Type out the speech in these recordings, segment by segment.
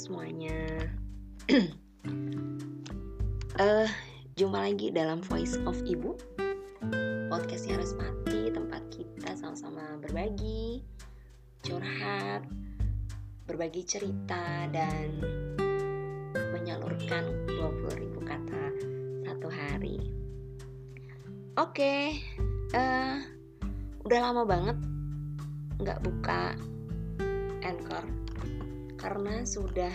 semuanya. uh, jumpa lagi dalam Voice of Ibu, podcastnya Respati, tempat kita sama-sama berbagi, curhat, berbagi cerita dan menyalurkan 20.000 kata satu hari. Oke, okay, uh, udah lama banget nggak buka Anchor karena sudah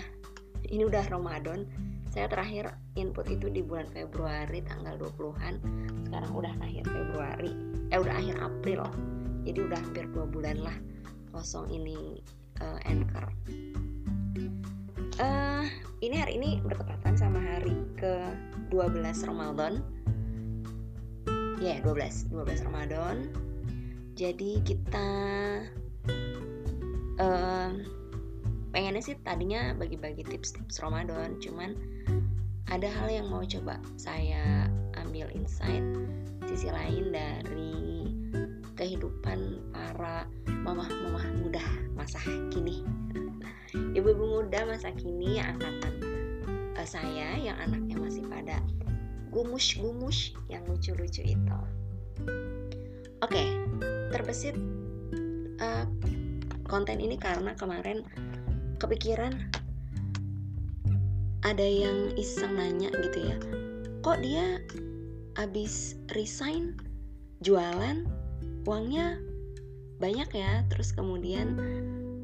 ini udah Ramadan saya terakhir input itu di bulan Februari tanggal 20-an sekarang udah akhir Februari eh udah akhir April. Jadi udah hampir dua bulan lah kosong ini uh, Anchor. Uh, ini hari ini bertepatan sama hari ke 12 Ramadan. Ya yeah, 12 12 Ramadan. Jadi kita uh, pengennya sih tadinya bagi-bagi tips-tips Ramadan cuman ada hal yang mau coba saya ambil insight sisi lain dari kehidupan para mamah-mamah muda masa kini. Ibu-ibu muda masa kini angkatan uh, saya yang anaknya masih pada gumus-gumus yang lucu-lucu itu. Oke okay, terbesit uh, konten ini karena kemarin kepikiran. Ada yang iseng nanya gitu ya kok dia abis resign? Jualan? Uangnya banyak ya? Terus kemudian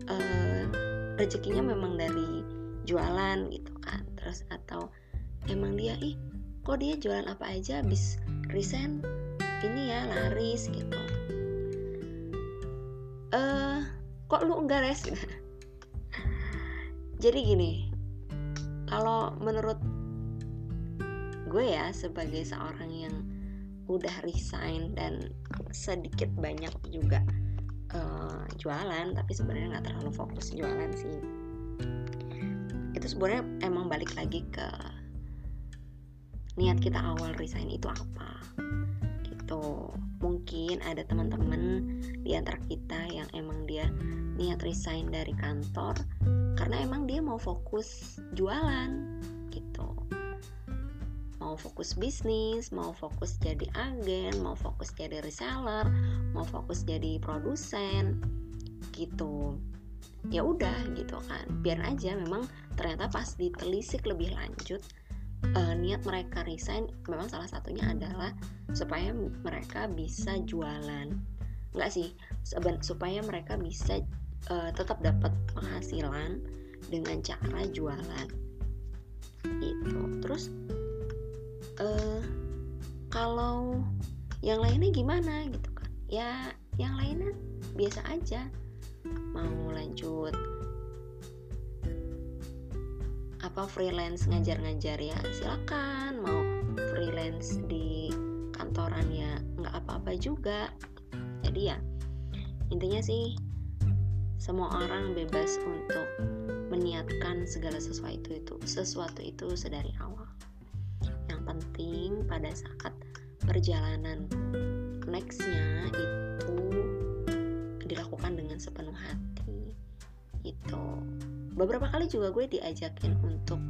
uh, rezekinya memang dari jualan gitu kan. Terus atau emang dia ih kok dia jualan apa aja abis resign? Ini ya laris gitu. Eh kok lu enggak res jadi gini kalau menurut gue ya sebagai seorang yang udah resign dan sedikit banyak juga uh, jualan tapi sebenarnya nggak terlalu fokus jualan sih. Itu sebenarnya emang balik lagi ke niat kita awal resign itu apa gitu. Mungkin ada teman-teman di antara kita yang emang dia niat resign dari kantor karena emang dia mau fokus jualan gitu. Mau fokus bisnis mau fokus jadi agen mau fokus jadi reseller mau fokus jadi produsen gitu. Ya udah gitu kan. Biar aja memang ternyata pas ditelisik lebih lanjut uh, niat mereka resign memang salah satunya adalah supaya mereka bisa jualan. Enggak sih supaya mereka bisa uh, tetap dapat penghasilan dengan cara jualan. Itu terus uh, kalau yang lainnya gimana gitu kan? Ya yang lainnya biasa aja. Mau lanjut apa freelance ngajar-ngajar ya silakan. Mau freelance di kantoran ya nggak apa-apa juga. Jadi ya intinya sih semua orang bebas untuk meniatkan segala sesuatu itu sesuatu itu sedari awal. Yang penting pada saat perjalanan nextnya itu dilakukan dengan sepenuh hati. Itu. Beberapa kali juga gue diajakin untuk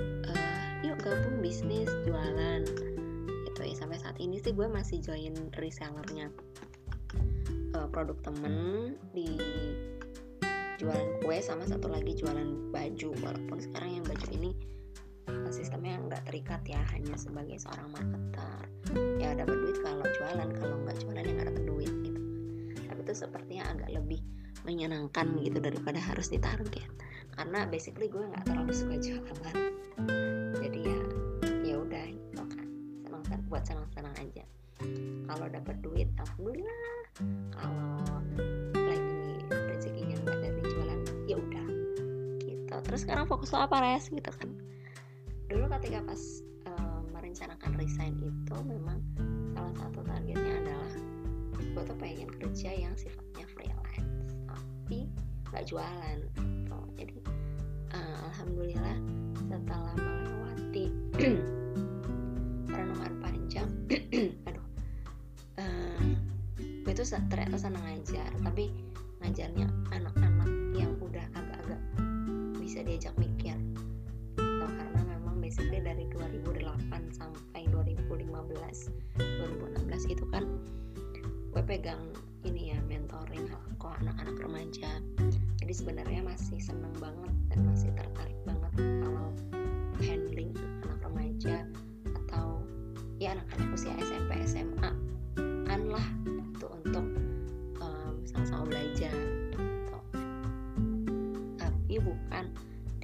uh, yuk gabung bisnis jualan. Itu ya. Sampai saat ini sih gue masih join resellernya uh, produk temen di jualan kue sama satu lagi jualan baju. Walaupun sekarang yang baju ini eh, sistemnya nggak terikat ya hanya sebagai seorang marketer. Ya dapat duit kalau jualan kalau nggak jualan ya nggak dapat duit gitu. Tapi itu sepertinya agak lebih menyenangkan gitu daripada harus ditarget. Karena basically gue nggak terlalu suka jualan. Jadi ya ya udah gitu kan. Senang buat senang senang aja. Kalau dapat duit alhamdulillah terus sekarang fokus lo apa res gitu kan dulu ketika pas merencanakan resign itu memang salah satu targetnya adalah gue tuh pengen kerja yang sifatnya freelance tapi nggak jualan gitu. jadi uh, alhamdulillah setelah melewati renungan panjang aduh uh, gue tuh ternyata senang ngajar tapi ngajarnya anak-anak yang udah bisa diajak mikir. Nah, karena memang basically dari 2008 sampai 2015 2016 itu kan gue pegang ini ya mentoring kok anak-anak remaja. Jadi sebenarnya masih seneng banget dan masih tertarik banget kalau handling anak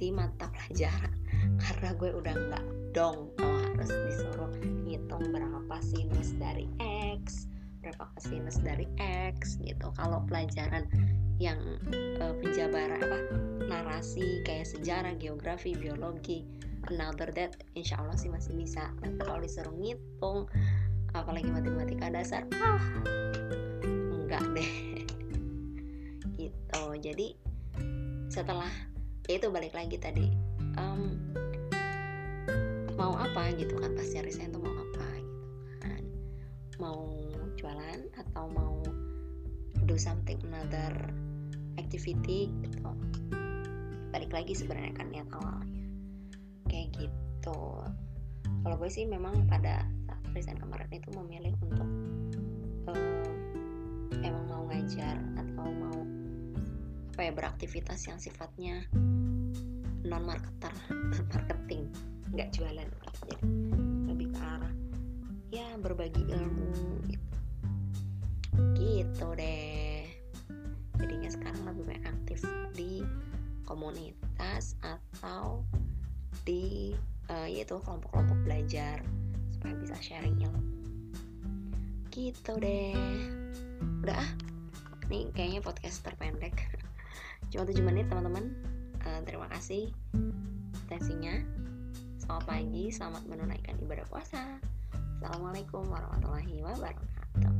di mata pelajaran. Karena gue udah nggak dong kalau harus disuruh ngitung berapa sinus dari X berapa kosinus dari X gitu. Kalau pelajaran yang uh, penjabaran apa narasi kayak sejarah geografi biologi another that insya Allah sih masih bisa. Tapi kalau disuruh ngitung apalagi matematika dasar ah enggak deh. Gitu. Jadi setelah itu balik lagi tadi. Um, mau apa gitu kan? Pas cari saya tuh mau apa gitu kan? Mau jualan atau mau do something another activity gitu. Balik lagi sebenarnya kan niat awalnya. Kayak gitu. Kalau gue sih memang pada saat resign kemarin itu memilih untuk uh, emang mau ngajar atau mau apa ya beraktivitas yang sifatnya non marketer non marketing nggak jualan jadi lebih ke arah ya berbagi ilmu gitu gitu deh. Jadinya sekarang lebih banyak aktif di komunitas atau di uh, yaitu kelompok-kelompok belajar supaya bisa sharing ilmu. Gitu deh. Udah ah nih kayaknya podcast terpendek. Cuma 7 menit teman-teman uh, terima kasih atensinya Selamat pagi, selamat menunaikan ibadah puasa. Assalamualaikum warahmatullahi wabarakatuh.